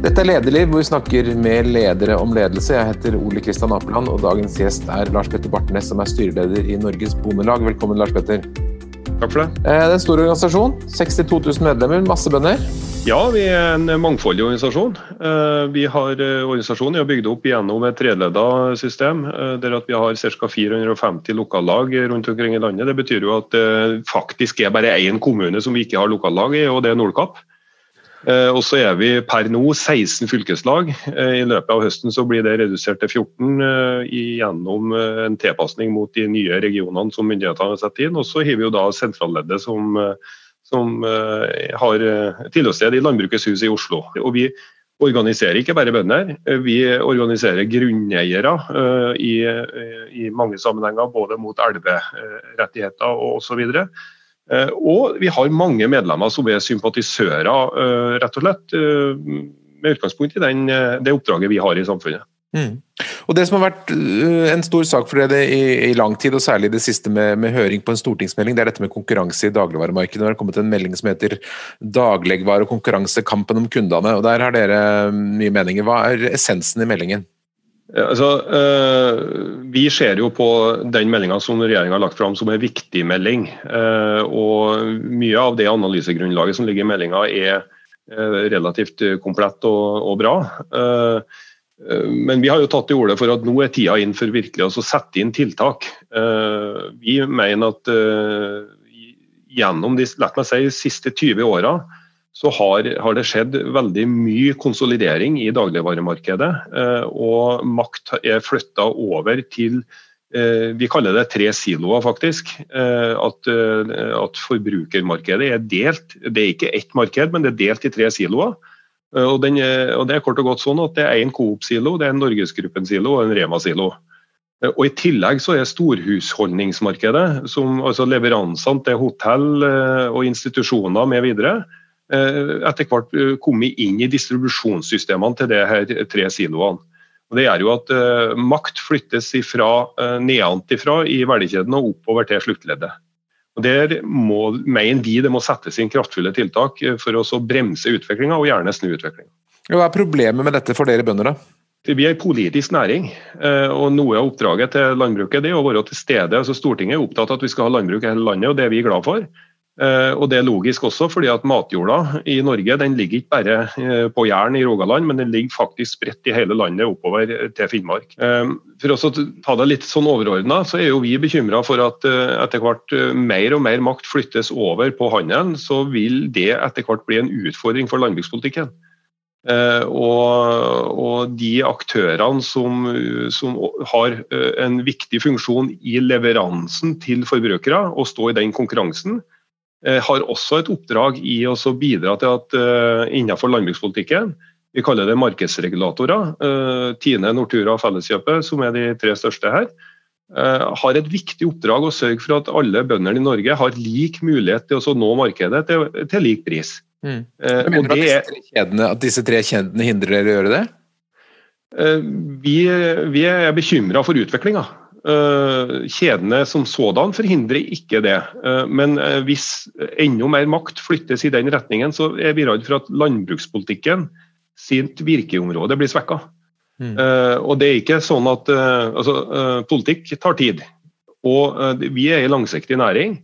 Dette er Lederliv, hvor vi snakker med ledere om ledelse. Jeg heter Ole Kristian Apeland, og dagens gjest er Lars Petter Bartnes, som er styreleder i Norges Bondelag. Velkommen, Lars Petter. Takk for det. Eh, det er en stor organisasjon. 62 000 medlemmer, masse bønder. Ja, vi er en mangfoldig organisasjon. Eh, vi har Organisasjonen vi har bygd opp gjennom et tredleda system, der at vi har ca. 450 lokallag rundt omkring i landet. Det betyr jo at det faktisk er bare én kommune som vi ikke har lokallag i, og det er Nordkapp. Eh, og så er vi per nå 16 fylkeslag. Eh, I løpet av høsten så blir det redusert til 14 eh, gjennom en tilpasning mot de nye regionene som myndighetene har satt inn. Og så har vi jo da sentralleddet som, som har tilholdssted i Landbrukets hus i Oslo. Og vi organiserer ikke bare bønder, vi organiserer grunneiere i, i mange sammenhenger, både mot elverettigheter og osv. Eh, og vi har mange medlemmer som er sympatisører, eh, rett og slett, eh, med utgangspunkt i den, det oppdraget vi har i samfunnet. Mm. Og Det som har vært en stor sak for dere i, i lang tid, og særlig det siste med, med, høring på en stortingsmelding, det er dette med konkurranse i dagligvaremarkedet. Det har kommet en melding som heter 'Dagligvare og konkurranse kampen om kundene'. og Der har dere mye meninger. Hva er essensen i meldingen? Altså, øh, vi ser jo på den meldinga som regjeringa har lagt fram som en viktig melding. Øh, og Mye av det analysegrunnlaget som ligger i meldinga er øh, relativt komplett og, og bra. Men vi har jo tatt til orde for at nå er tida inn for virkelig å sette inn tiltak. Vi mener at gjennom de si, siste 20 åra så har, har, det skjedd veldig mye konsolidering i dagligvaremarkedet. Eh, og makt er flytta over til eh, vi kaller det tre siloer, faktisk. Eh, at, at, forbrukermarkedet er delt. Det er ikke ett marked, men det er delt i tre siloer. Og, den, og Det er kort og godt sånn at det er en Coop-silo, det er en Norgesgruppen-silo og en Rema-silo. Og I tillegg så er storhusholdningsmarkedet, som, altså leveransene til hotell og institusjoner med videre, etter hvert eh, kommet inn i distribusjonssystemene til de her tre siloene. Og det gjør jo at uh, makt flyttes ifra, uh, nedenfra i verdikjeden og oppover til sluttleddet. Og Der må, mener vi det må settes inn kraftfulle tiltak for å bremse utviklinga, og gjerne snu utviklinga. Hva er problemet med dette for dere bønder? da? Vi er en politisk næring, og noe av oppdraget til landbruket det er å være til stede. Altså Stortinget er opptatt av at vi skal ha landbruk i hele landet, og det er vi glad for. Eh, og Det er logisk også, fordi at matjorda i Norge den ligger ikke bare eh, på Jæren i Rogaland, men den ligger faktisk spredt i hele landet oppover til Finnmark. Eh, for å ta det litt sånn overordna, så er jo vi bekymra for at etter hvert mer og mer makt flyttes over på handelen, så vil det etter hvert bli en utfordring for landbrukspolitikken. Og, og, de aktørene som, som, har en viktig funksjon i leveransen til forbrukere, og stå i den konkurransen, Eh, har også et oppdrag i å bidra til at uh, innenfor landbrukspolitikken Vi kaller det markedsregulatorer. Uh, Tine, Nortura og Felleskjøpet, som er de tre største her, har et viktig oppdrag å sørge for at alle bøndene i Norge har lik mulighet til å nå markedet til, til lik pris. Mm. mener du at at disse tre kjedene hindrer dere å gjøre det? Vi, vi er bekymra for utviklinga. Eh, kjedene som sådan forhindrer ikke det. Eh, men eh, hvis enda mer makt flyttes i den retningen, så er vi redd for at landbrukspolitikken sitt virkeområde blir svekka. Mm. Og det er ikke sånn at altså, Politikk tar tid. Og vi er i langsiktig næring.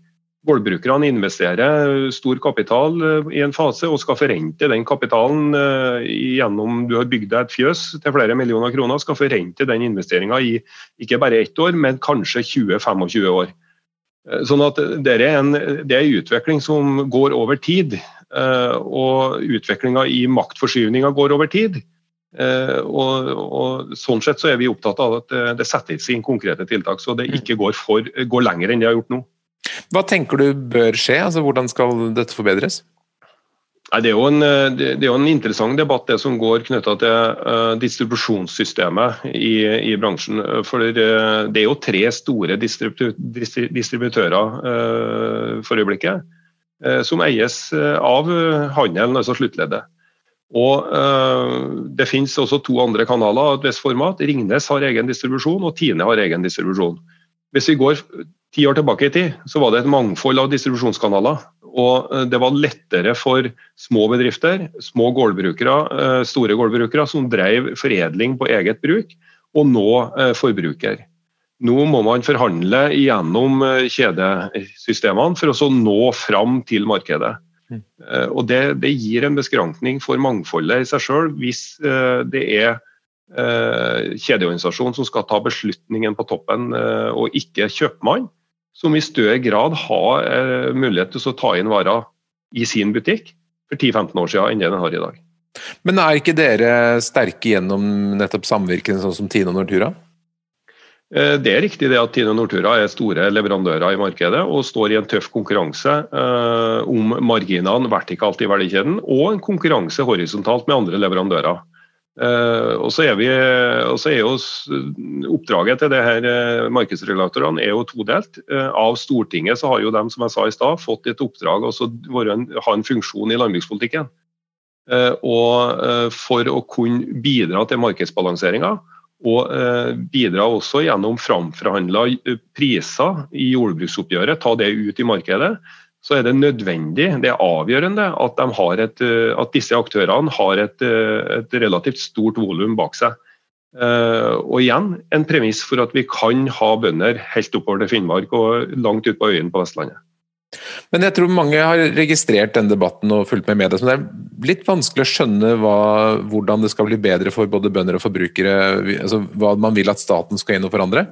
Gårdbrukerne investerer stor kapital eh, i en fase og skal forrente den kapitalen eh, gjennom Du har bygd deg et fjøs til flere millioner kroner, skal forrente den investeringa i ikke bare ett år, men kanskje 20-25 år. Eh, sånn at det er, en, det er en utvikling som går over tid. Og utviklinga i maktforskyvninga går over tid. Og, og, Sånn sett så er vi opptatt av at det settes inn konkrete tiltak, så det ikke går, for, går lenger enn det har gjort nå. Hva tenker du bør skje? Altså, hvordan skal dette forbedres? Det er, en, det er, jo en, interessant debatt det som går knytta til uh, distribusjonssystemet i, i, bransjen. For det er jo tre store distribu distributører for øyeblikket som eies av handelen, altså sluttleddet. Og Det finnes også to andre kanaler av et visst format. Ringnes har egen distribusjon, og Tine har egen distribusjon. Hvis vi går ti år tilbake i tid så var det et mangfold av distribusjonskanaler. Og det var lettere for små bedrifter, små gårdbrukere, store gårdbrukere som drev foredling på eget bruk, å nå forbruker. Nå må man forhandle gjennom eh, kjedesystemene for å nå fram til markedet. Mm. Eh, og det, det, gir en beskrankning for mangfoldet i seg sjøl hvis eh, det er kjedeorganisasjonen som skal ta beslutningen på toppen, og ikke kjøpmann, som i større grad har mulighet til å ta inn varer i sin butikk for 10-15 år siden enn det den har i dag. Men er ikke dere sterke gjennom nettopp samvirkene sånn som Tine og Nortura? Eh, det er riktig det at Tine Nortura er store leverandører i markedet og står i en tøff konkurranse eh, om marginene vertikalt i verdikjeden, og en konkurranse horisontalt med andre leverandører. Eh, og så er, er jo Oppdraget til det her eh, markedsregulatorene er jo todelt. Eh, av Stortinget så har jo de som jeg sa i sted, fått et oppdrag å ha en funksjon i landbrukspolitikken. Og For å kunne bidra til markedsbalanseringa og bidra også gjennom framforhandla priser i jordbruksoppgjøret, ta det ut i markedet, så er det nødvendig, det er avgjørende, at, et, eh, at disse aktørene har et, et relativt stort volum bak seg. Og igjen en premiss for at vi kan ha bønder helt oppover til Finnmark og langt ut på øyene på Vestlandet. Men jeg tror mange har registrert den debatten og fulgt med med det. Så det er litt vanskelig å skjønne hva, hvordan det skal bli bedre for både bønder og forbrukere. Altså, hva man vil at staten skal inn og forandre?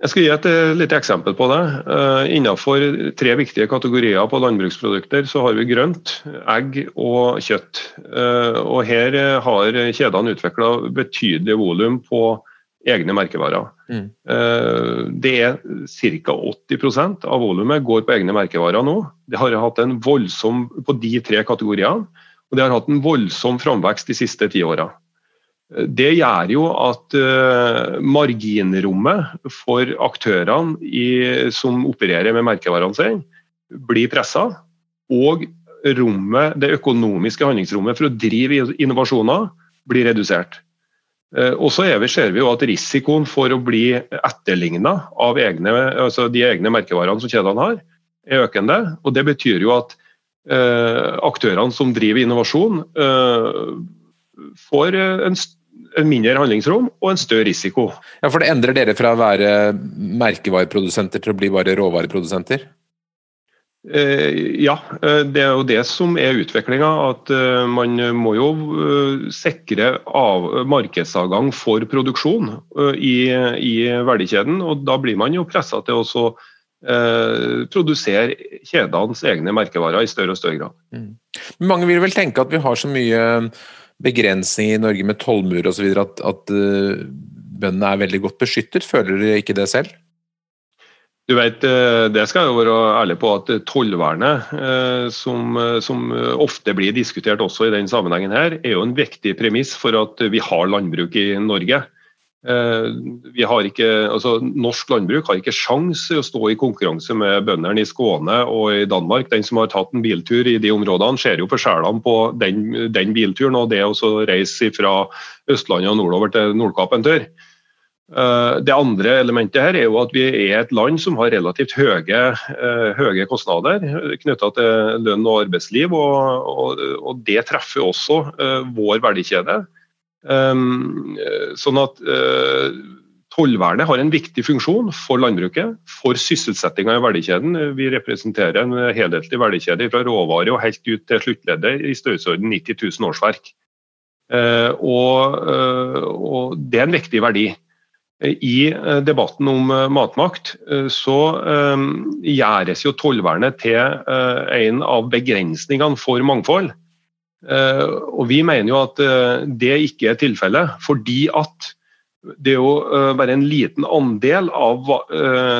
Jeg skal gi et uh, lite eksempel på det. Uh, innenfor tre viktige kategorier på landbruksprodukter så har vi grønt, egg og kjøtt. Uh, og Her har kjedene utvikla betydelig volum på egne merkevarer. Mm. Eh, det er ca. 80% av volumet går på egne merkevarer nå. Det har hatt en voldsom på de tre kategoriene, og det har hatt en voldsom framvekst de siste ti åra. Eh, det gjør jo at uh, marginrommet for aktørene i, som opererer med merkevarene sine, blir pressa. Og rommet, det økonomiske handlingsrommet for å drive innovasjoner blir redusert. Eh, og så ser vi jo at risikoen for å bli etterligna av egne, altså de egne merkevarene som kjedene har, er økende. og Det betyr jo at eh, aktørene som driver innovasjon, eh, får en, en, mindre handlingsrom og en større risiko. Ja, For det endrer dere fra å være merkevareprodusenter til å bli bare råvareprodusenter? Eh, ja, eh, det er jo det som er utviklinga. At eh, man må jo sikre markedsadgang for produksjon i, i verdikjeden. og Da blir man jo pressa til å produsere kjedenes egne merkevarer i større og større grad. Mm. Mange vil vel tenke at vi har så mye begrensning i Norge med tollmur osv. at, at bøndene er veldig godt beskyttet. Føler dere ikke det selv? Du vet, eh, Det skal jeg være ærlig på at tollvernet, eh, som, eh, som, ofte blir diskutert også i den sammenhengen, her, er jo en viktig premiss for at vi har landbruk i Norge. Har ikke, altså, norsk landbruk har ikke sjans til å stå i konkurranse med bøndene i Skåne og i Danmark. Den som har tatt en biltur i de områdene, ser jo forskjellene på den, den bilturen og det å reise fra Østlandet og nordover til Nordkapp en tur. Eh, det andre elementet her er jo at vi er et land som har relativt høye, eh, høye kostnader knytta til lønn og arbeidsliv, og, og, og, det treffer også eh, vår verdikjede. Sånn at Tollvernet har en viktig funksjon for landbruket, for sysselsettinga i verdikjeden. Vi representerer en helhetlig verdikjede fra råvare og helt ut til sluttleddet i størrelsesorden 90 000 årsverk. Og, og det er en viktig verdi. I eh, debatten om eh, matmakt eh, så gjøres jo tollvernet til en av begrensningene for mangfold. Og Vi mener jo at det ikke er tilfellet, fordi at det er jo bare en liten andel av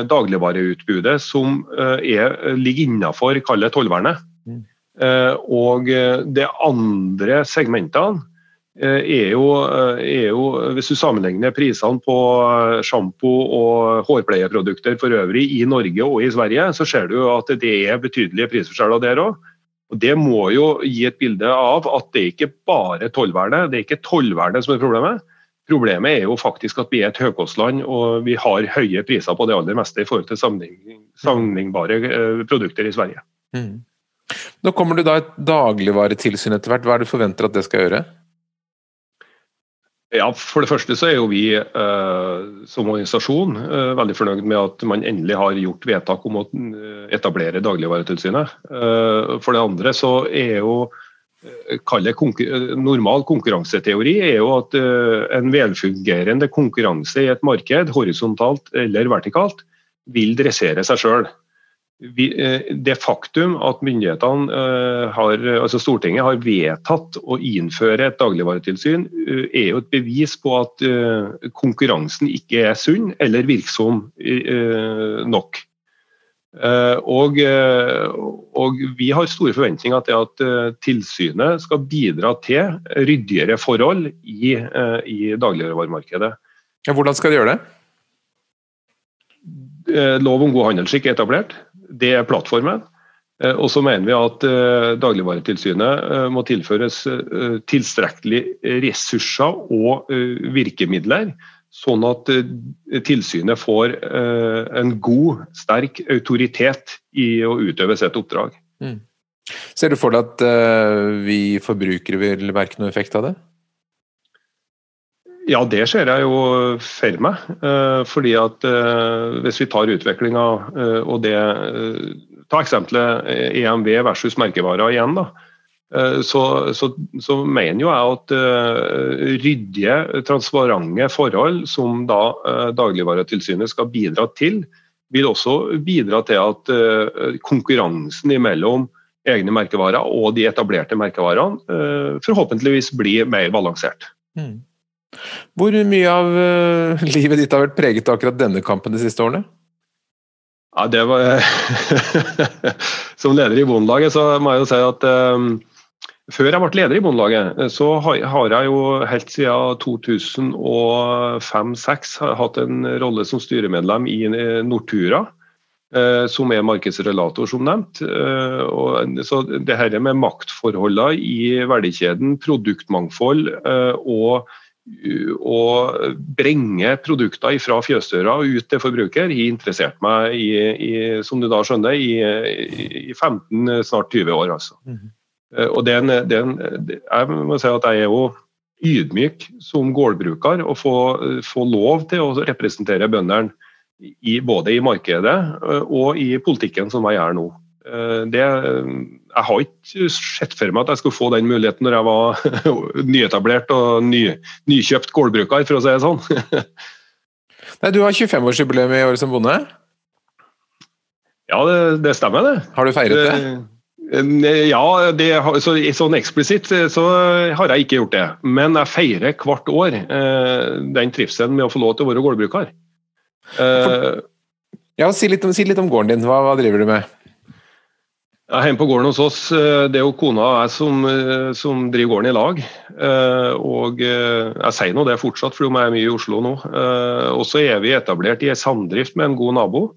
dagligvareutbudet som er, ligger innenfor tollvernet. Mm. Og det andre segmentene Eh, er jo, eh, er jo, Hvis du sammenligner prisene på eh, sjampo og hårpleieprodukter for øvrig i Norge og i Sverige, så ser du at det er betydelige prisforskjeller der òg. Det må jo gi et bilde av at det ikke bare er tollvernet, det er ikke tollvernet som er problemet. Problemet er jo faktisk at vi er et høykostland og vi har høye priser på det aller meste i forhold til sammenlignbare eh, produkter i Sverige. Mm. Nå kommer det da et dagligvaretilsyn etter hvert. Hva er det du forventer at det skal gjøre? Ja, For det første så er jo vi eh, som organisasjon eh, veldig fornøyd med at man endelig har gjort vedtak om å eh, etablere Dagligvaretilsynet. Eh, for det andre så er jo eh, konkur Normal konkurranseteori er jo at eh, en velfungerende konkurranse i et marked, horisontalt eller vertikalt, vil dressere seg sjøl. Eh, det faktum at myndighetene eh, har, altså Stortinget har vedtatt å innføre et dagligvaretilsyn, eh, er jo et bevis på at konkurransen ikke er sunn eller virksom nok. Og, og vi har store forventninger til at tilsynet skal bidra til ryddigere forhold i, i dagligvaremarkedet. Hvordan skal de gjøre det? Lov om god handelsskikk er etablert. Det er plattformen. Eh, og så mener vi at eh, Dagligvaretilsynet eh, må tilføres tilstrekkelig ressurser og virkemidler, sånn at tilsynet får en god, sterk autoritet i å utøve sitt oppdrag. Mm. Ser du for deg at vi forbrukere vil merke noe effekt av det? Ja, det ser jeg jo for meg. Eh, fordi at eh, Hvis vi tar utviklinga eh, og det Ta eksempelet EMV versus merkevarer igjen. da, så, så, så, mener jo jeg at ryddige, transparente forhold som da Dagligvaretilsynet skal bidra til, vil også bidra til at konkurransen mellom egne merkevarer og de etablerte merkevarene forhåpentligvis blir mer balansert. Mm. Hvor mye av uh, livet ditt har vært preget av akkurat denne kampen de siste årene? Ja, det var Som leder i Bondelaget så må jeg jo si at um, før jeg ble leder i Bondelaget, så har, jeg jo helt siden 2005-2006 hatt en rolle som styremedlem i Nortura. Som er markedsrelator, som nevnt. Så det her med maktforholdene i verdikjeden, produktmangfold uh, og å bringe produkter fra fjøsdøra ut til forbruker har interessert meg i, i, som du da skjønner, i, i 15, snart 20 år. altså. Mm. Og det er en, det er en, jeg må si at jeg er jo ydmyk som gårdbruker å få, få lov til å representere bøndene både i markedet eh, og i politikken som jeg gjør nå. Eh, det jeg har ikke sett for meg at jeg skulle få den muligheten når jeg var nyetablert og ny, nykjøpt gårdbruker, for å si det sånn. Nei, Du har 25-årsjubileum i år som bonde? Ja, det, det, stemmer det. Har du feiret det? Eh, ja, det, så, sånn eksplisitt så har jeg ikke gjort det. Men jeg feirer hvert år eh, den trivselen med å få lov til å være gårdbruker. For, ja, si litt, om, si litt om gården din. Hva, hva driver du med? Ja, hjemme på gården hos oss, eh, det er jo kona og som, eh, som driver gården i lag. Eh, og jeg sier nå det fortsatt, for hun er mye i Oslo nå. Og så er vi etablert i ei samdrift med en god nabo.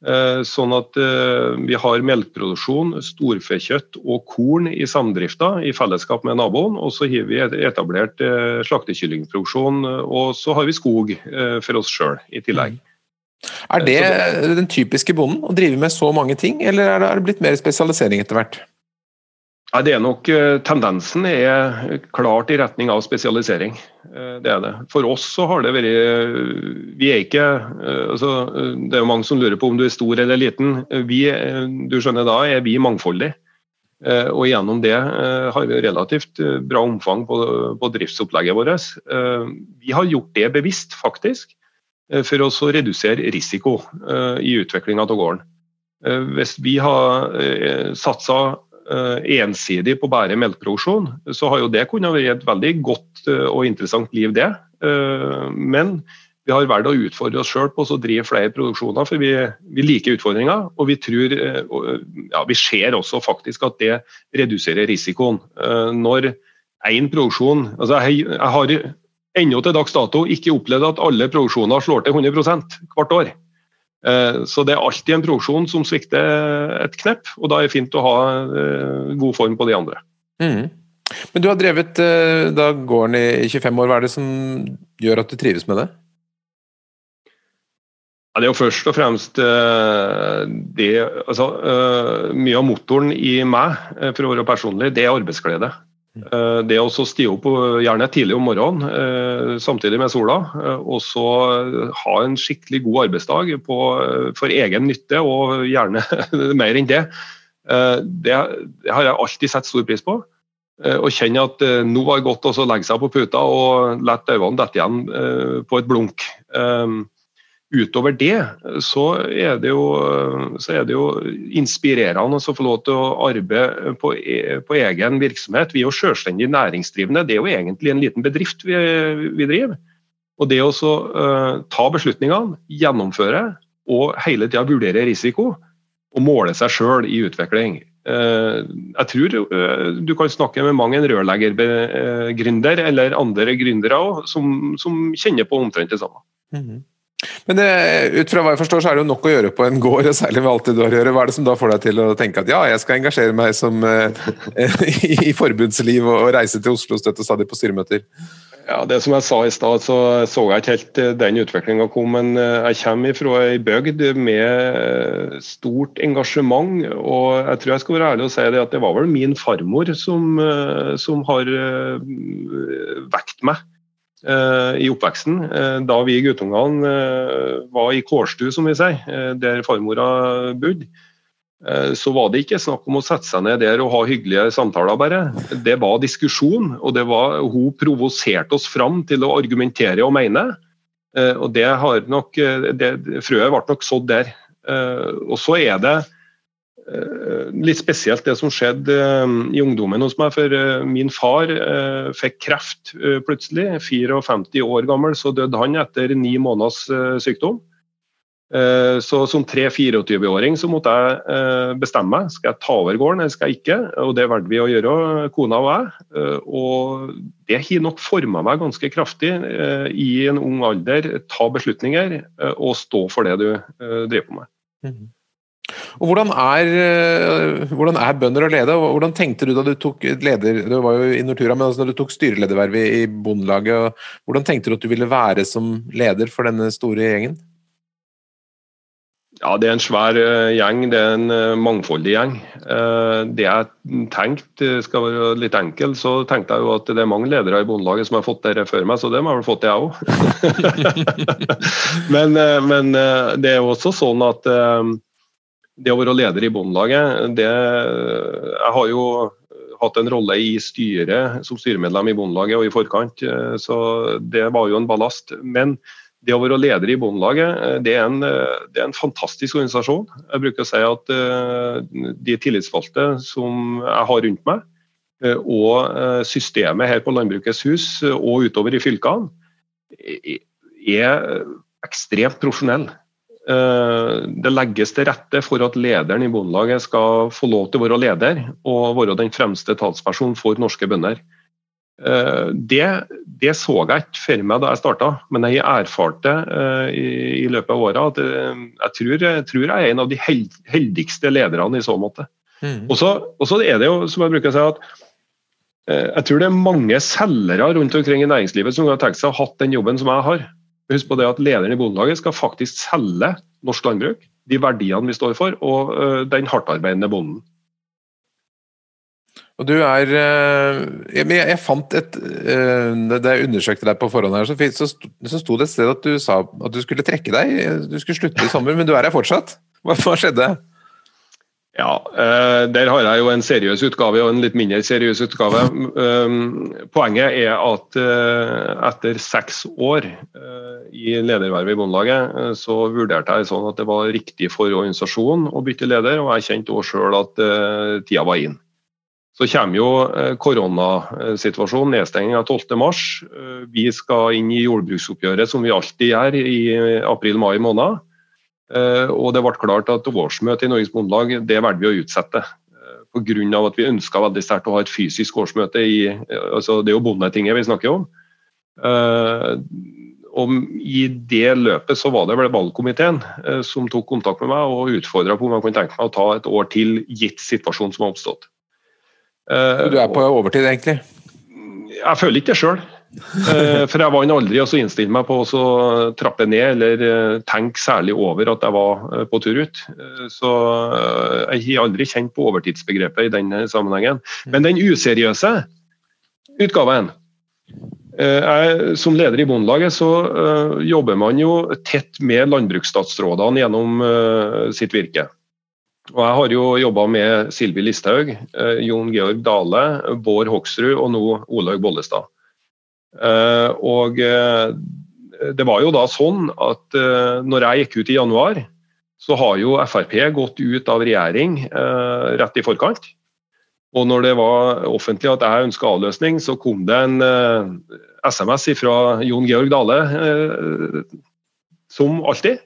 Sånn at vi har melkeproduksjon, storfekjøtt og korn i samdrifta i fellesskap med naboen. Og så har vi etablert slaktekyllingproduksjon, og så har vi skog for oss sjøl i tillegg. Er det den typiske bonden å drive med så mange ting, eller er det blitt mer spesialisering etter hvert? Ja, det er nok eh, Tendensen er klart i retning av spesialisering. Eh, det er det. For oss så har det vært Vi er ikke eh, altså, Det er jo mange som lurer på om du er stor eller liten. Vi, du skjønner da er vi mangfoldige. Og gjennom det har vi relativt bra omfang på, på driftsopplegget vårt. Vi har gjort det bevisst, faktisk. Eh, for å redusere risiko eh, i utviklinga av gården. Eh, hvis vi har satsa ensidig på bare melkeproduksjon, så har jo det kunnet være et veldig godt og interessant liv, det. Men vi har valgt å utfordre oss sjøl på å drive flere produksjoner, for vi, vi liker utfordringer. Og vi tror, ja, vi ser også faktisk at det reduserer risikoen. Når én produksjon altså jeg, jeg har ennå til dags dato ikke opplevd at alle produksjoner slår til 100 hvert år. Eh, så det er alltid en produksjon som svikter et knepp, og da er det fint å ha eh, god form på de andre. Mm. Men du har drevet eh, da gården i 25 år. Hva er det som gjør at du trives med det? Ja, det er jo først og fremst det altså, Mye av motoren i meg, for å være personlig, det er arbeidsglede. Uh, det å stige opp gjerne tidlig om morgenen samtidig med sola, og så ha en skikkelig god arbeidsdag på, for egen nytte, og gjerne mer enn det, det, det har jeg alltid sett stor pris på. Og kjenne at nå var det godt å legge seg på puta og la øynene dette igjen på et blunk. Utover det så er det jo, er det jo inspirerende å få lov til å arbeide på, e, på, egen virksomhet. Vi er jo selvstendig næringsdrivende. Det er jo egentlig en liten bedrift vi, vi driver. Og det å uh, ta beslutningene, gjennomføre og hele tida vurdere risiko og måle seg sjøl i utvikling. Uh, jeg tror uh, du kan snakke med mange en rørleggergründer eller andre gründere som, som, kjenner på omtrent det samme. Mm -hmm. Men det, ut fra hva jeg forstår, så er det jo nok å gjøre på en gård, og særlig med alt det du har å gjøre. Hva er det som da får deg til å tenke at ja, jeg skal engasjere meg som, eh, i forbundsliv og, og reise til Oslo og stadig på styremøter? Ja, det Som jeg sa i stad, så så jeg ikke helt eh, den utviklinga kom. Men eh, jeg kommer fra ei bygd med stort engasjement. Og jeg tror jeg skal være ærlig og si det at det var vel min farmor som, som har vekt meg Eh, i oppveksten. Eh, da vi guttungene eh, var i kårstue, som vi sier, der farmora bodde, så var det ikke snakk om å sette seg ned der og ha hyggelige samtaler, bare. Det var diskusjon, og det var, hun provoserte oss fram til å argumentere og mene. Og det har nok, det, Frøet ble nok sådd der. Og så er det Eh, litt spesielt det som skjedde eh, i ungdommen hos meg. For eh, min far fikk kreft plutselig. 54 år gammel, så døde han etter ni måneders sykdom. Så som 3-24-åring så måtte jeg bestemme meg. Skal jeg ta over gården eller skal jeg ikke? Og det valgte vi å gjøre, kona og jeg. Og det har nok forma meg ganske kraftig i en ung alder. Ta beslutninger og stå for det du driver på med. Og hvordan er, eh, hvordan er, bønder å lede? Hvordan tenkte du da du tok leder, du var jo i Nortura, men altså da du tok styreledervervet i Bondelaget, hvordan tenkte du at du ville være som leder for denne store gjengen? Ja, Det er en svær uh, gjeng, det er en uh, mangfoldig gjeng. Det jeg tenkte skal være litt enkelt, så tenkte jeg jo at det er mange ledere i Bondelaget som har fått det før meg, så det må jeg vel fått, jeg òg. men, men det er jo også sånn at det å være leder i Bondelaget Jeg har jo hatt en rolle i styret som styremedlem i Bondelaget og i forkant, eh, så det var jo en ballast. Men det å være leder i Bondelaget, eh, det eh, det er en fantastisk organisasjon. Jeg bruker å si at de tillitsvalgte som jeg har rundt meg, og systemet her på Landbrukets hus og utover i fylkene, er ekstremt profesjonell. Eh, det legges til rette for at lederen i Bondelaget skal få lov til å være leder og være den fremste talspersonen for norske bønder. Eh, det, det, så jeg ikke for meg da jeg starta, men jeg har erfart det eh, i, i løpet av året. jeg tror, jeg tror, jeg er en av de heldigste lederne i så måte. Mm. Og så er det jo, som jeg bruker å si, at jeg tror det er mange selgere rundt omkring i næringslivet som har tenkt seg å ha den jobben som jeg har. Husk på det at Lederen i Bondelaget skal faktisk selge norsk landbruk, de verdiene vi står for, og uh, den hardtarbeidende bonden. Og du er jeg, jeg fant et Da jeg undersøkte deg på forhånd, her, så, så sto det et sted at du sa at du skulle trekke deg. Du skulle slutte i sommer, men du er her fortsatt. Hva, hva skjedde? Ja, eh, der har jeg jo en seriøs utgave og en litt mindre seriøs utgave. Um, poenget er at eh, etter seks år eh, i ledervervet i Bondelaget, så vurderte jeg sånn at det var riktig for organisasjonen å bytte leder, og jeg kjente òg sjøl at tida var inn. Så kommer jo koronasituasjonen, nedstenging av 12.3. Vi skal inn i jordbruksoppgjøret som vi alltid gjør i april-mai måned. Eh, og det ble klart at årsmøtet i Norges Bondelag det valgte vi å utsette. Eh, Pga. at vi ønska veldig sterkt å ha et fysisk årsmøte i altså Det er jo Bondetinget vi snakker om. Og I det løpet så var det vel valgkomiteen som tok kontakt med meg og utfordra på om jeg kunne tenke meg å ta et år til, gitt situasjonen som har oppstått. Du er på overtid, egentlig? Jeg føler ikke det sjøl. For jeg vant aldri å innstille meg på å trappe ned eller tenke særlig over at jeg var på tur ut. Så jeg har aldri kjent på overtidsbegrepet i den sammenhengen. Men den useriøse utgaven jeg, som leder i Bondelaget så jobber man jo tett med landbruksstatsrådene gjennom sitt virke. Og Jeg har jo jobba med Silvi Listhaug, Jon Georg Dale, Bård Hoksrud og nå Olaug Bollestad. Og det var jo da sånn at når jeg gikk ut i januar, så har jo Frp gått ut av regjering rett i forkant. Og når det var offentlig at jeg ønska avløsning, så kom det en eh, SMS fra Jon Georg Dale, som alltid.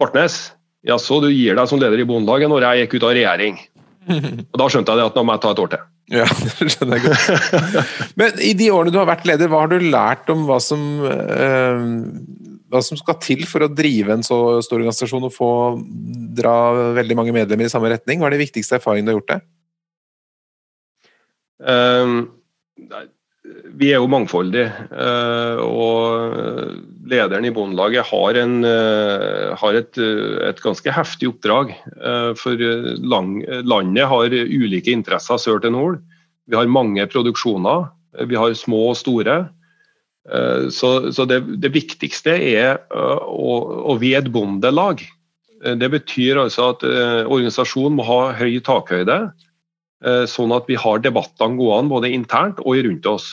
Bartnes, jaså du gir deg som leder i Bondelaget når jeg gikk ut av regjering. Og Da skjønte jeg det at nå må jeg ta et år til. Ja, det skjønner jeg godt. Men i de årene du har vært leder, hva har du lært om hva som, eh, hva som skal til for å drive en så stor organisasjon og få dra veldig mange medlemmer i samme retning? Hva er de viktigste erfaringene du har gjort det? Um, vi er jo mangfoldige, eh, og lederen i Bondelaget har, en, eh, har et, et, ganske heftig oppdrag. Eh, for lang, landet har ulike interesser sør til nord. Vi har mange produksjoner. Vi har små og store. Så, så det, det, viktigste er å, å et bondelag. Det betyr altså at organisasjonen må ha høy takhøyde. Eh, sånn at vi har debattene gående både internt og rundt oss.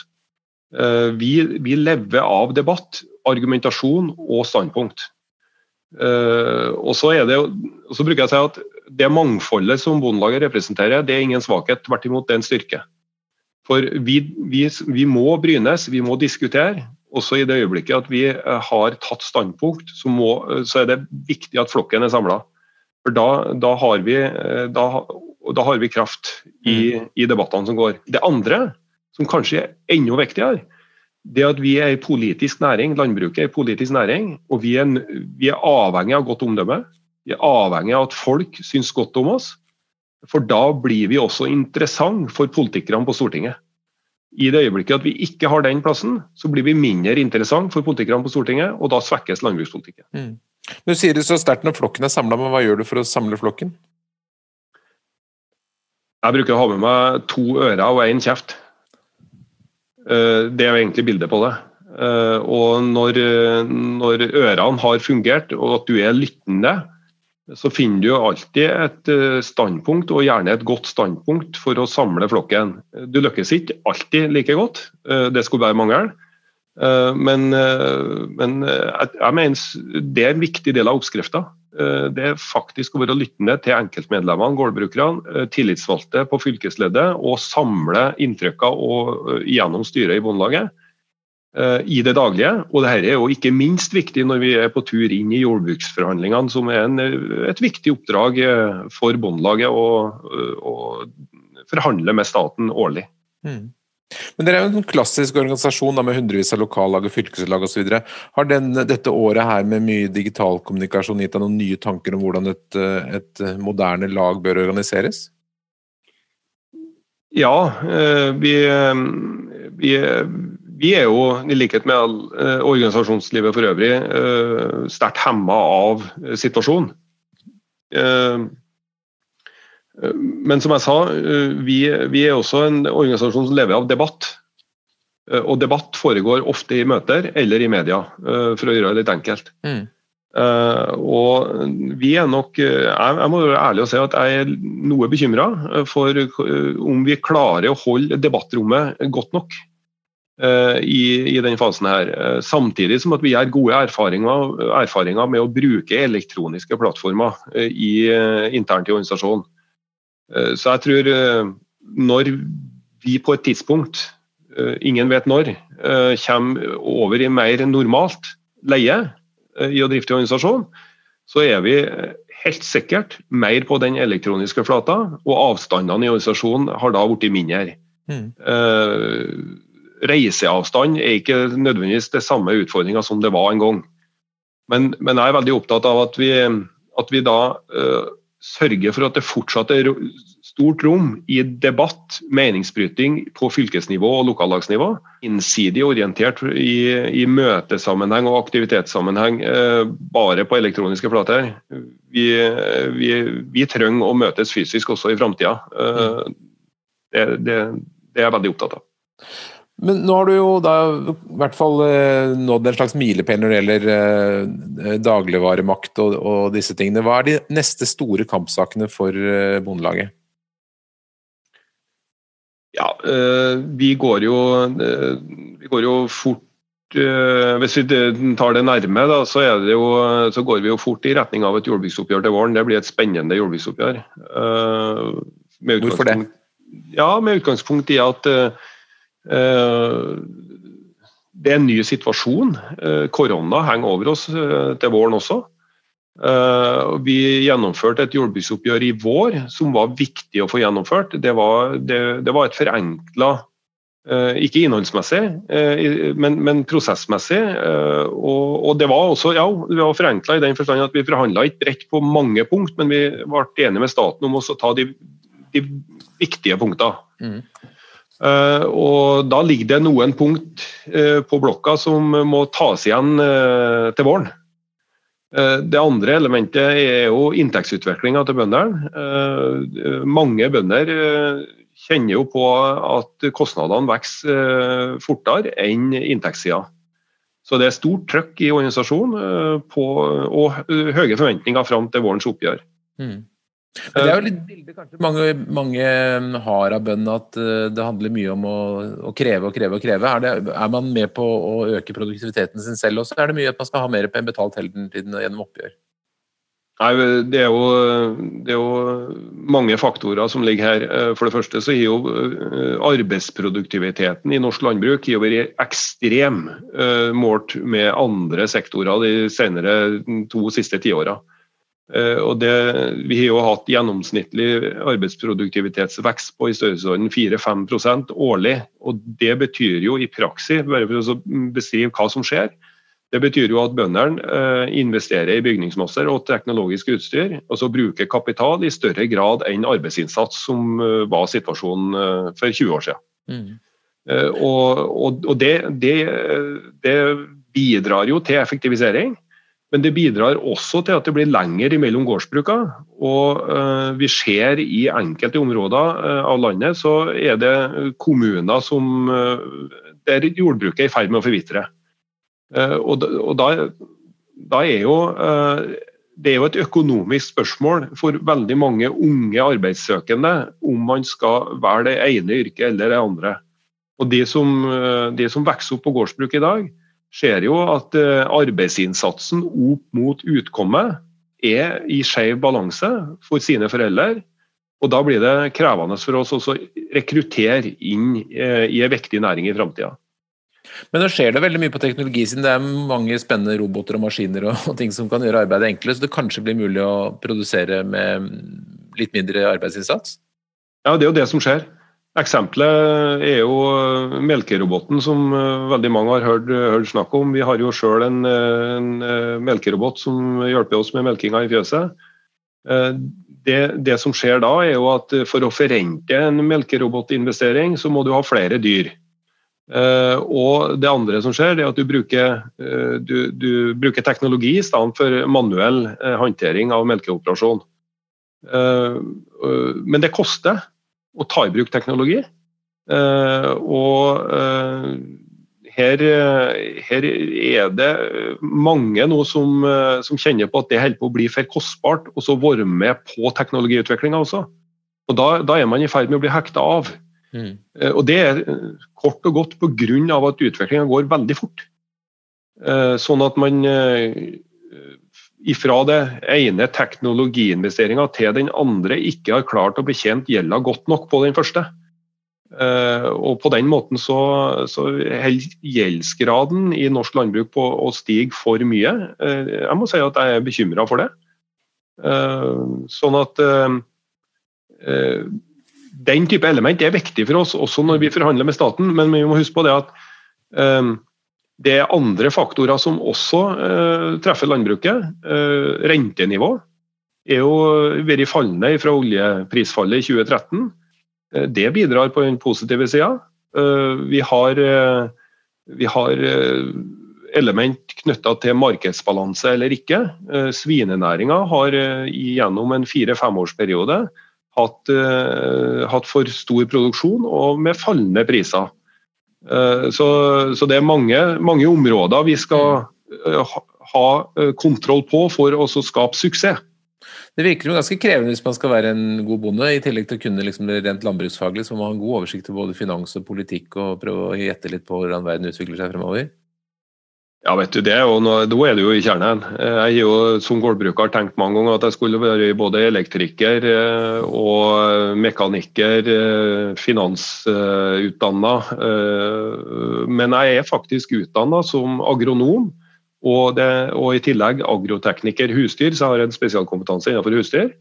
Eh, vi, vi lever av debatt, argumentasjon og standpunkt. Eh, og så, det, og så bruker jeg å si at Det mangfoldet som Bondelaget representerer, det er ingen svakhet. Tvert imot, det er en styrke. For vi, vi, vi må brynes, vi må diskutere. Også i det øyeblikket at vi har tatt standpunkt, så, må, så er det viktig at flokken er samla. For da, da, har vi da, da har vi kraft i, mm. i debattene som går. Det andre, som kanskje er enda viktigere, det at vi er en politisk næring, landbruket er en politisk næring, og vi er, vi er avhengig av godt omdømme. Vi er avhengig av at folk syns godt om oss. For da blir vi også interessant for politikerne på Stortinget. I det øyeblikket at vi ikke har den plassen, så blir vi mindre interessant for politikerne på Stortinget, og da svekkes landbrukspolitikken. Mm. Du sier det så sterkt når flokken er samla, men hva gjør du for å samle flokken? Jeg bruker å ha med meg to ører og én kjeft. Eh, det er jo egentlig bildet på det. Eh, og når, når, ørene har fungert, og at du er lyttende, så finner du alltid et eh, standpunkt, og gjerne et godt standpunkt, for å samle flokken. Du lykkes ikke alltid like godt, det skulle bare mangle. Men, men jeg mener det er en viktig del av oppskrifta. Eh, det er faktisk å være lyttende til enkeltmedlemmene, gårdbrukerne, eh, tillitsvalgte på fylkesleddet, og samle inntrykker og gjennom styret i Bondelaget i det daglige. Og dette er jo ikke minst viktig når vi er på tur inn i jordbruksforhandlingene, som er en, et viktig oppdrag for Bondelaget å, forhandle med staten årlig. Mm. Men Dere er jo en klassisk organisasjon da, med hundrevis av lokallag og fylkeslag osv. Har den, dette året her med mye digital kommunikasjon gitt deg noen nye tanker om hvordan et, et moderne lag bør organiseres? Ja, eh, vi, vi, vi, er jo, i likhet med eh, organisasjonslivet for øvrig, eh, sterkt hemma av situasjonen. Men som jeg sa, eh, vi, vi, er også en organisasjon som lever av debatt. Eh, og debatt foregår ofte i møter eller i media, eh, for å gjøre det litt enkelt. Mm. og vi er nok jeg, jeg, må være ærlig og si at jeg er noe bekymra for om vi klarer å holde debattrommet godt nok. I, i den fasen her. Samtidig som at vi gjør gode erfaringer, erfaringer med å bruke elektroniske plattformer i, internt i organisasjonen. Eh, så jeg tror eh, når vi på et tidspunkt, eh, ingen vet når, kommer over i mer normalt leie i å drifte organisasjon, så er vi helt sikkert mer på den elektroniske flata, og avstandene i organisasjonen har da blitt mindre. Mm. Reiseavstand er ikke nødvendigvis det samme utfordringa som det var en gang. Men, men, jeg er veldig opptatt av at vi, at vi da sørge for at det fortsatt er stort rom i debatt, meningsbryting på fylkesnivå og lokallagsnivå. Innsidig orientert i, i møtesammenheng og aktivitetssammenheng eh, bare på elektroniske flater. Vi, vi, vi, trenger å møtes fysisk også i framtida. Eh, det, det, det er jeg veldig opptatt av. Men nå har du jo da i hvert fall eh, nådd en slags milepæl når det gjelder eh, dagligvaremakt og, og, disse tingene. Hva er de neste store kampsakene for eh, Bondelaget? Ja, vi går jo, vi går jo fort hvis vi tar det nærme, da, så, det jo, så, går vi jo fort i retning av et jordbruksoppgjør til våren. Det blir et spennende jordbruksoppgjør. Hvorfor det? Ja, Med utgangspunkt i at Eh, det er en ny situasjon. Eh, korona henger over oss eh, til våren også. Vi gjennomførte et jordbruksoppgjør i vår som var viktig å få gjennomført. Det var, det, det var et forenkla ikke innholdsmessig, men, men prosessmessig. Og, og, det var også ja, det var forenkla i den forstand at vi forhandla ikke bredt på mange punkt, men vi ble enige med staten om å ta de, de viktige punktene. Mm. Uh, og Da ligger det noen punkt uh, på blokka som må tas igjen uh, til våren. Det andre elementet er jo inntektsutviklinga til bøndene. Mange bønder kjenner jo på at kostnadene vokser fortere enn inntektssida. Så det er stort trøkk i organisasjonen på, og høye forventninger fram til vårens oppgjør. Mm. Men det er jo litt bilde kanskje mange, mange har av bøndene, at eh, det handler mye om å, å kreve og kreve og kreve. Er, det, er, man med på å øke produktiviteten sin selv også, er det mye at man skal ha mer betalt hele tiden gjennom oppgjør? Nei, det er, jo, det er, jo, mange faktorer som ligger her. Eh, for det første så har jo eh, arbeidsproduktiviteten i norsk landbruk vært ekstrem målt med andre sektorer de senere to siste tiåra. Eh, og det, vi har jo hatt gjennomsnittlig arbeidsproduktivitetsvekst på i størrelsesorden 4-5% årlig. og Det betyr jo i praksis, bare for å beskrive hva som skjer, det betyr jo at bøndene eh, investerer i bygningsmasser og teknologisk utstyr, og så bruker kapital i større grad enn arbeidsinnsats, som eh, var situasjonen for 20 år siden. Mm. Og, og, og det, det, det bidrar jo til effektivisering. Men det bidrar også til at det blir lenger mellom gårdsbrukene. Og uh, vi ser i enkelte områder uh, av landet så er det kommuner som, uh, der jordbruket er i ferd med å forvitre. og, da, da, er jo det er jo et økonomisk spørsmål for veldig mange unge arbeidssøkende om man skal være det ene yrket eller det andre. Og De som, de som vokser opp på gårdsbruk i dag, ser jo at eh, arbeidsinnsatsen opp mot utkommet er i skjev balanse for sine foreldre. Og Da blir det krevende for oss å rekruttere inn eh, i en viktig næring i framtida. Men nå skjer det veldig mye på teknologisiden. Det er mange spennende roboter og maskiner og, ting som kan gjøre arbeidet enklere, så det kanskje blir mulig å produsere med litt mindre arbeidsinnsats? Ja, det er jo det som skjer. Eksempelet er jo melkeroboten som eh, veldig mange har hørt, hørt snakk om. Vi har jo sjøl en, en, eh, melkerobot som hjelper oss med melkinga i fjøset. Eh, det, det, som skjer da, er jo at for å forrente en melkerobotinvestering, så må du ha flere dyr. Og det andre som skjer, er at du bruker, du, du bruker teknologi i stedet for manuell håndtering av melkeoperasjon. Men det koster å ta i bruk teknologi. Uh, og uh, her, her, er det mange nå som, som, kjenner på at det holder på å bli for kostbart, og så være med på teknologiutviklinga også. Og da, da, er man i ferd med å bli hekta av. Mm. og det er kort og godt pga. at utviklinga går veldig fort. sånn at man ifra det ene teknologiinvesteringa til den andre ikke har klart å betjent gjelda godt nok på den første. Uh, og På den måten så, så holder gjeldsgraden i norsk landbruk på å stige for mye. Uh, jeg må si at jeg er bekymra for det. Uh, sånn at den type element er viktig for oss også når vi forhandler med staten, men vi må huske på det at det er andre faktorer som også eh, treffer landbruket. Eh, rentenivå. er jo vært fallende fra oljeprisfallet i 2013. Det bidrar på den positive sida. Vi har, vi har element knytta til markedsbalanse eller ikke. Svinenæringa har gjennom en fire-femårsperiode hatt, hatt for stor produksjon og med fallende priser. Eh, så, så, det er mange, mange områder vi skal eh, ha eh, kontroll på for å skape suksess. Det virker jo ganske krevende hvis man skal være en god bonde, i tillegg til å kunne liksom rent landbruksfaglig, så må man ha en god oversikt over både finans og politikk og prøve å gjette litt på hvordan verden utvikler seg fremover? Ja, vet du, det er jo Da er du jo i kjernen. Jeg har jo som gårdbruker tenkt mange ganger at jeg skulle være både elektriker eh, og mekaniker, eh, finansutdanna. Eh, men jeg er faktisk utdanna som agronom. Og, det, og, i tillegg agrotekniker husdyr, så jeg har en spesialkompetanse innenfor husdyr.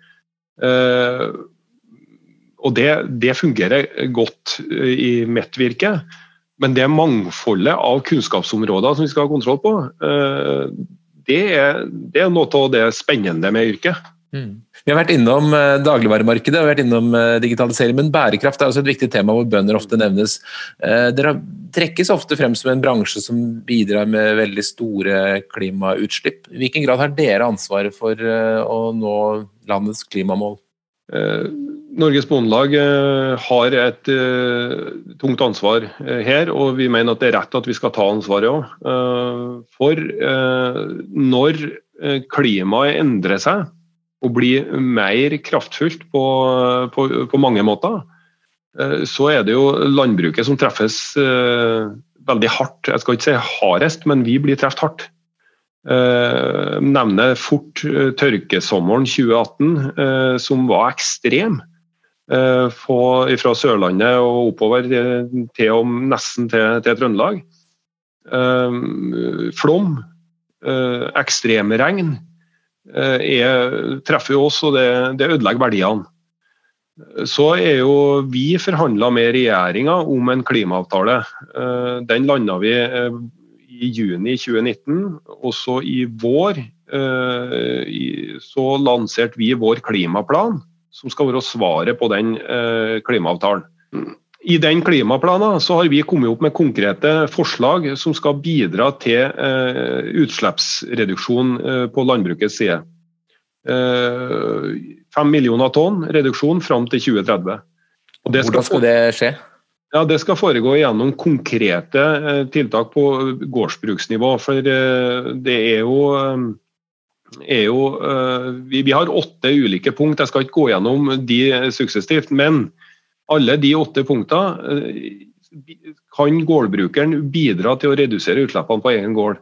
Og det, det fungerer godt i mitt virke. Men det mangfoldet av kunnskapsområder som vi skal ha kontroll på, eh, det er, det er noe av det spennende med yrket. Mm. Vi har vært innom eh, dagligvaremarkedet og vært innom eh, digitalisering, men bærekraft er også et viktig tema hvor bønder ofte nevnes. Dere trekkes ofte frem som en bransje som bidrar med veldig store klimautslipp. I hvilken grad har dere ansvaret for å nå landets klimamål? Norges Bondelag eh, har et uh, tungt ansvar uh, her, og vi mener at det er rett at vi skal ta ansvaret òg. For når klimaet endrer seg og blir mer kraftfullt på, på, på mange måter, så er det jo landbruket som treffes veldig hardt. Jeg skal ikke si hardest, men vi blir truffet hardt. nevner fort tørkesommeren 2018, som var ekstrem. Eh, fra Sørlandet og oppover til og nesten til, til Trøndelag. Eh, flom, eh, ekstremregn, er, treffer oss, og det, det ødelegger verdiene. Så er jo vi forhandla med regjeringa om en klimaavtale. Den landa vi i juni 2019. og så i vår så lanserte vi vår klimaplan som skal være svaret på den eh, klimaavtalen. I den klimaplanen så har vi kommet opp med konkrete forslag som skal bidra til eh, utslippsreduksjon eh, på landbrukets side. Fem millioner tonn reduksjon fram til 2030. Hvordan skal, skal det skje? Ja, Det skal foregå gjennom konkrete tiltak på gårdsbruksnivå. For det er jo er jo eh, vi, vi, har åtte ulike punkt. Jeg skal ikke gå gjennom de suksessivt, men alle de åtte punktene eh, kan gårdbrukeren bidra til å redusere utslippene på egen gård.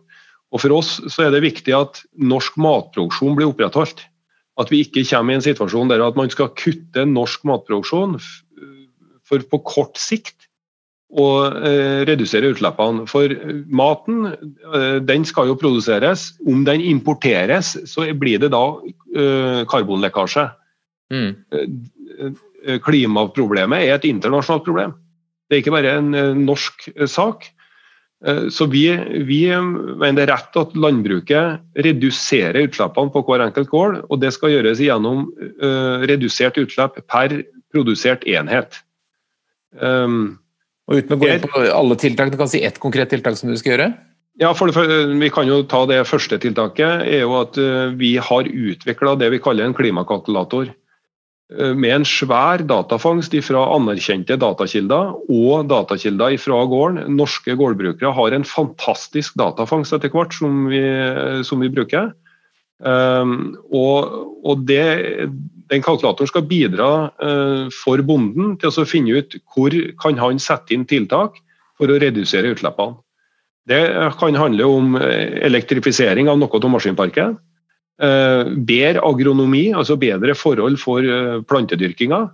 Og For oss så er det viktig at norsk matproduksjon blir opprettholdt. At vi ikke kommer i en situasjon der at man skal kutte norsk matproduksjon for på kort sikt og eh, redusere utslippene. For maten eh, den skal jo produseres. Om den importeres, så blir det da eh, karbonlekkasje. Mm. Eh, klimaproblemet er et internasjonalt problem. Det er ikke bare en eh, norsk eh, sak. Så vi, vi, mener det er rett at landbruket reduserer utslippene på hver enkelt gård. Og det skal gjøres gjennom redusert utslipp per produsert enhet. Um, og uten å gå inn på alle tiltakene, kan du si ett konkret tiltak som du skal gjøre? Ja, for det, Vi kan jo ta det første tiltaket. er jo at uh, Vi har utvikla det vi kaller en klimakalkulator. Uh, med en svær datafangst fra anerkjente datakilder og datakilder fra gården. Norske gårdbrukere har en fantastisk datafangst etter hvert som vi, som vi bruker. Um, og, og det, den kalkulatoren skal bidra uh, for bonden til å finne ut hvor kan han sette inn tiltak for å redusere utslippene. Det kan handle om eh, elektrifisering av noe av maskinparket. Uh, bedre agronomi, altså bedre forhold for plantedyrkinga.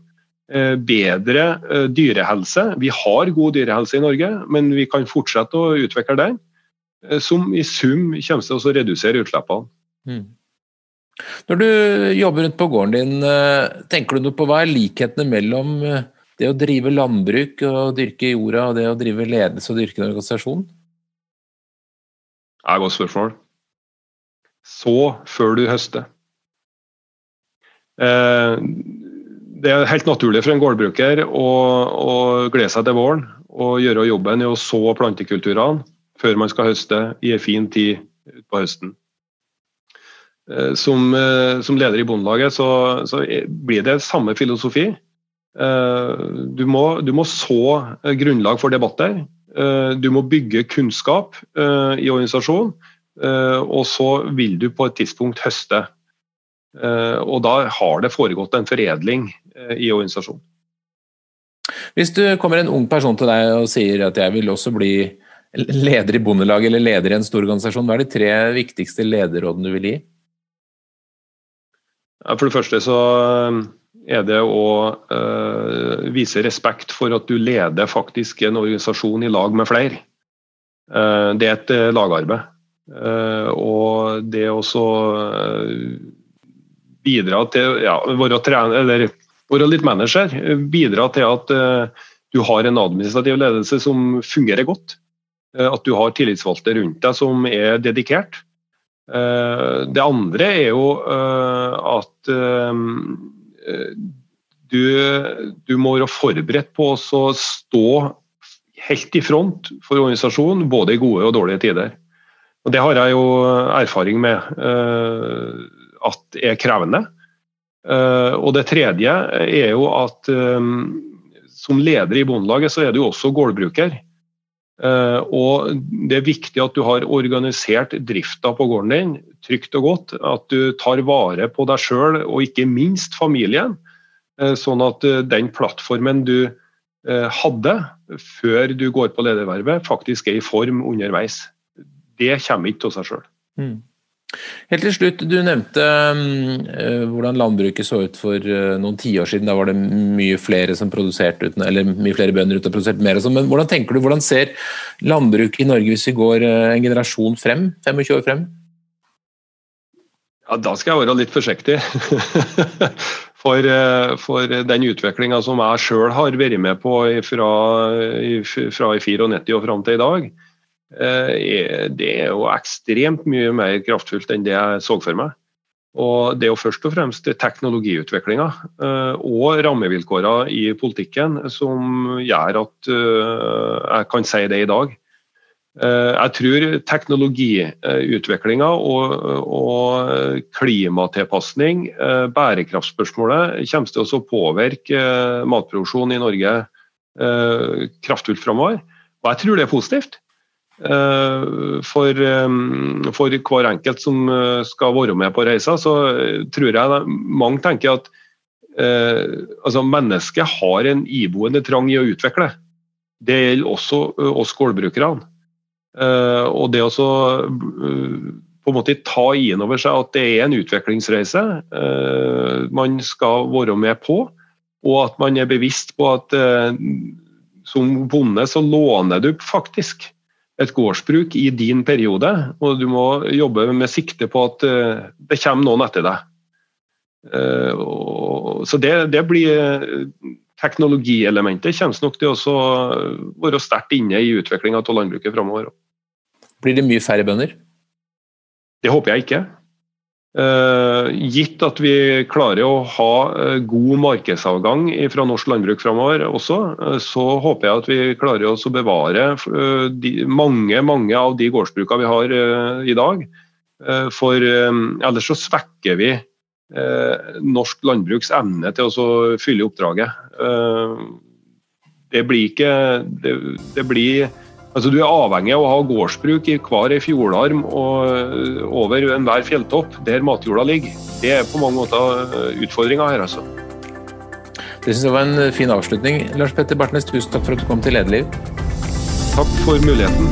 Bedre dyrehelse. Vi har god dyrehelse i Norge, men vi kan fortsette å utvikle den. Som i sum kommer til å redusere utslippene. Mm. Når du jobber rundt på gården din, eh, tenker du noe på hva er likhetene mellom eh, det å drive landbruk og dyrke jorda, og det å drive ledelse og dyrke en organisasjon? Det er et godt spørsmål. Så før du høster. Det er helt naturlig for en gårdbruker å, å glede seg til våren og gjøre jobben i å så plantekulturene før man skal høste i en fin tid utpå høsten. Som, som, leder i Bondelaget så, så, blir det samme filosofi. Du må, du må så grunnlag for debatter. Du må bygge kunnskap i organisasjonen. Og så vil du på et tidspunkt høste. Og da har det foregått en foredling Eh, i organisasjonen. Hvis du kommer en ung person til deg og sier at jeg vil også bli leder i Bondelaget eller leder i en stor organisasjon, hva er de tre viktigste lederrådene du vil gi? For det første så eh, er det å uh, vise respekt for at du leder faktisk en organisasjon i lag med flere. Uh, det er et uh, lagarbeid. og det å bidra til ja, være trener, eller være litt manager. Bidra til at uh, du har en administrativ ledelse som fungerer godt. Uh, at du har tillitsvalgte rundt deg som er dedikert. Uh, det andre er jo at du, du, må være forberedt på å stå helt i front for organisasjonen, både i gode og dårlige tider. Og Det har jeg jo erfaring med at er krevende. Eh, og det tredje er jo at eh, som leder i Bondelaget, så er du også gårdbruker. Uh, og Det er viktig at du har organisert drifta på gården din trygt og godt. At du tar vare på deg sjøl og ikke minst familien. Uh, sånn at uh, den plattformen du hadde før du går på ledervervet, faktisk er i form underveis. Det kommer ikke av seg sjøl. Mm. Helt til slutt, Du nevnte uh, hvordan landbruket så ut for uh, noen tiår siden. Da var det mye flere som produserte uten, eller mye flere bønder ute og produserte mer. Sånn. Men hvordan tenker du, hvordan ser landbruket i Norge hvis vi går uh, en generasjon frem? 25 år frem? Ja, Da skal jeg være litt forsiktig. for, for, den utviklinga som jeg sjøl har vært med på fra, fra i 94 og fram til i dag, Eh, det er jo ekstremt mye mer kraftfullt enn det jeg så for meg. Og Det er jo først og fremst teknologiutviklinga eh, og rammevilkårene i politikken som gjør at eh, jeg kan si det i dag. Jeg tror teknologiutviklinga og, og klimatilpasning, bærekraftspørsmålet, kommer til å påvirke matproduksjonen i Norge kraftfullt framover. Og jeg tror det er positivt. Eh, for, eh, for, hver enkelt som eh, skal være med på reisa, så tror jeg mange tenker at eh, altså mennesket har en iboende trang i å utvikle. Det gjelder også oss gårdbrukerne. Eh, og det å så, på en måte ta inn over seg at det er en utviklingsreise eh, man skal være med på, og at man er bevisst på at som bonde så låner du faktisk et gårdsbruk i din periode, og du må jobbe med sikte på at eh, det kommer noen etter deg. Eh, så det, det blir Teknologielementet kommer nok til å være sterkt inne i utviklinga av landbruket framover. Blir det mye færre bønder? Det håper jeg ikke. Gitt at vi klarer å ha uh, god markedsavgang fra norsk landbruk framover også, uh, så håper jeg at vi klarer å bevare de, mange, mange av de gårdsbrukene vi har i dag. For ellers så svekker vi norsk landbruks evne til å fylle oppdraget. Det blir ikke det, det blir Altså, du er avhengig av å ha gårdsbruk i hver fjordarm og over enhver fjelltopp der matjorda ligger. Det er på mange måter eh, utfordringa her, altså. Det syns jeg var en fin avslutning. Lars Petter Bartnes, tusen takk for at du kom til Lederliv. Takk for muligheten.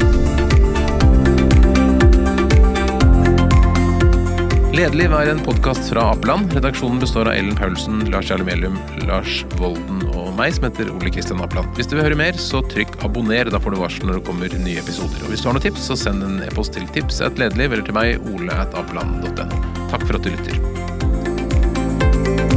Lederliv er en podkast fra Appeland. Redaksjonen består av Ellen Paulsen, Lars Jarle Melum, Lars Volden og meg, som heter Ole Kristian Apland. Hvis du vil høre mer, så trykk abonner. Da får du varsel når det kommer nye episoder. Og hvis du har noen tips, så send en e-post til tips at lederliv eller til meg, ole.apland.no. Takk for at du lytter.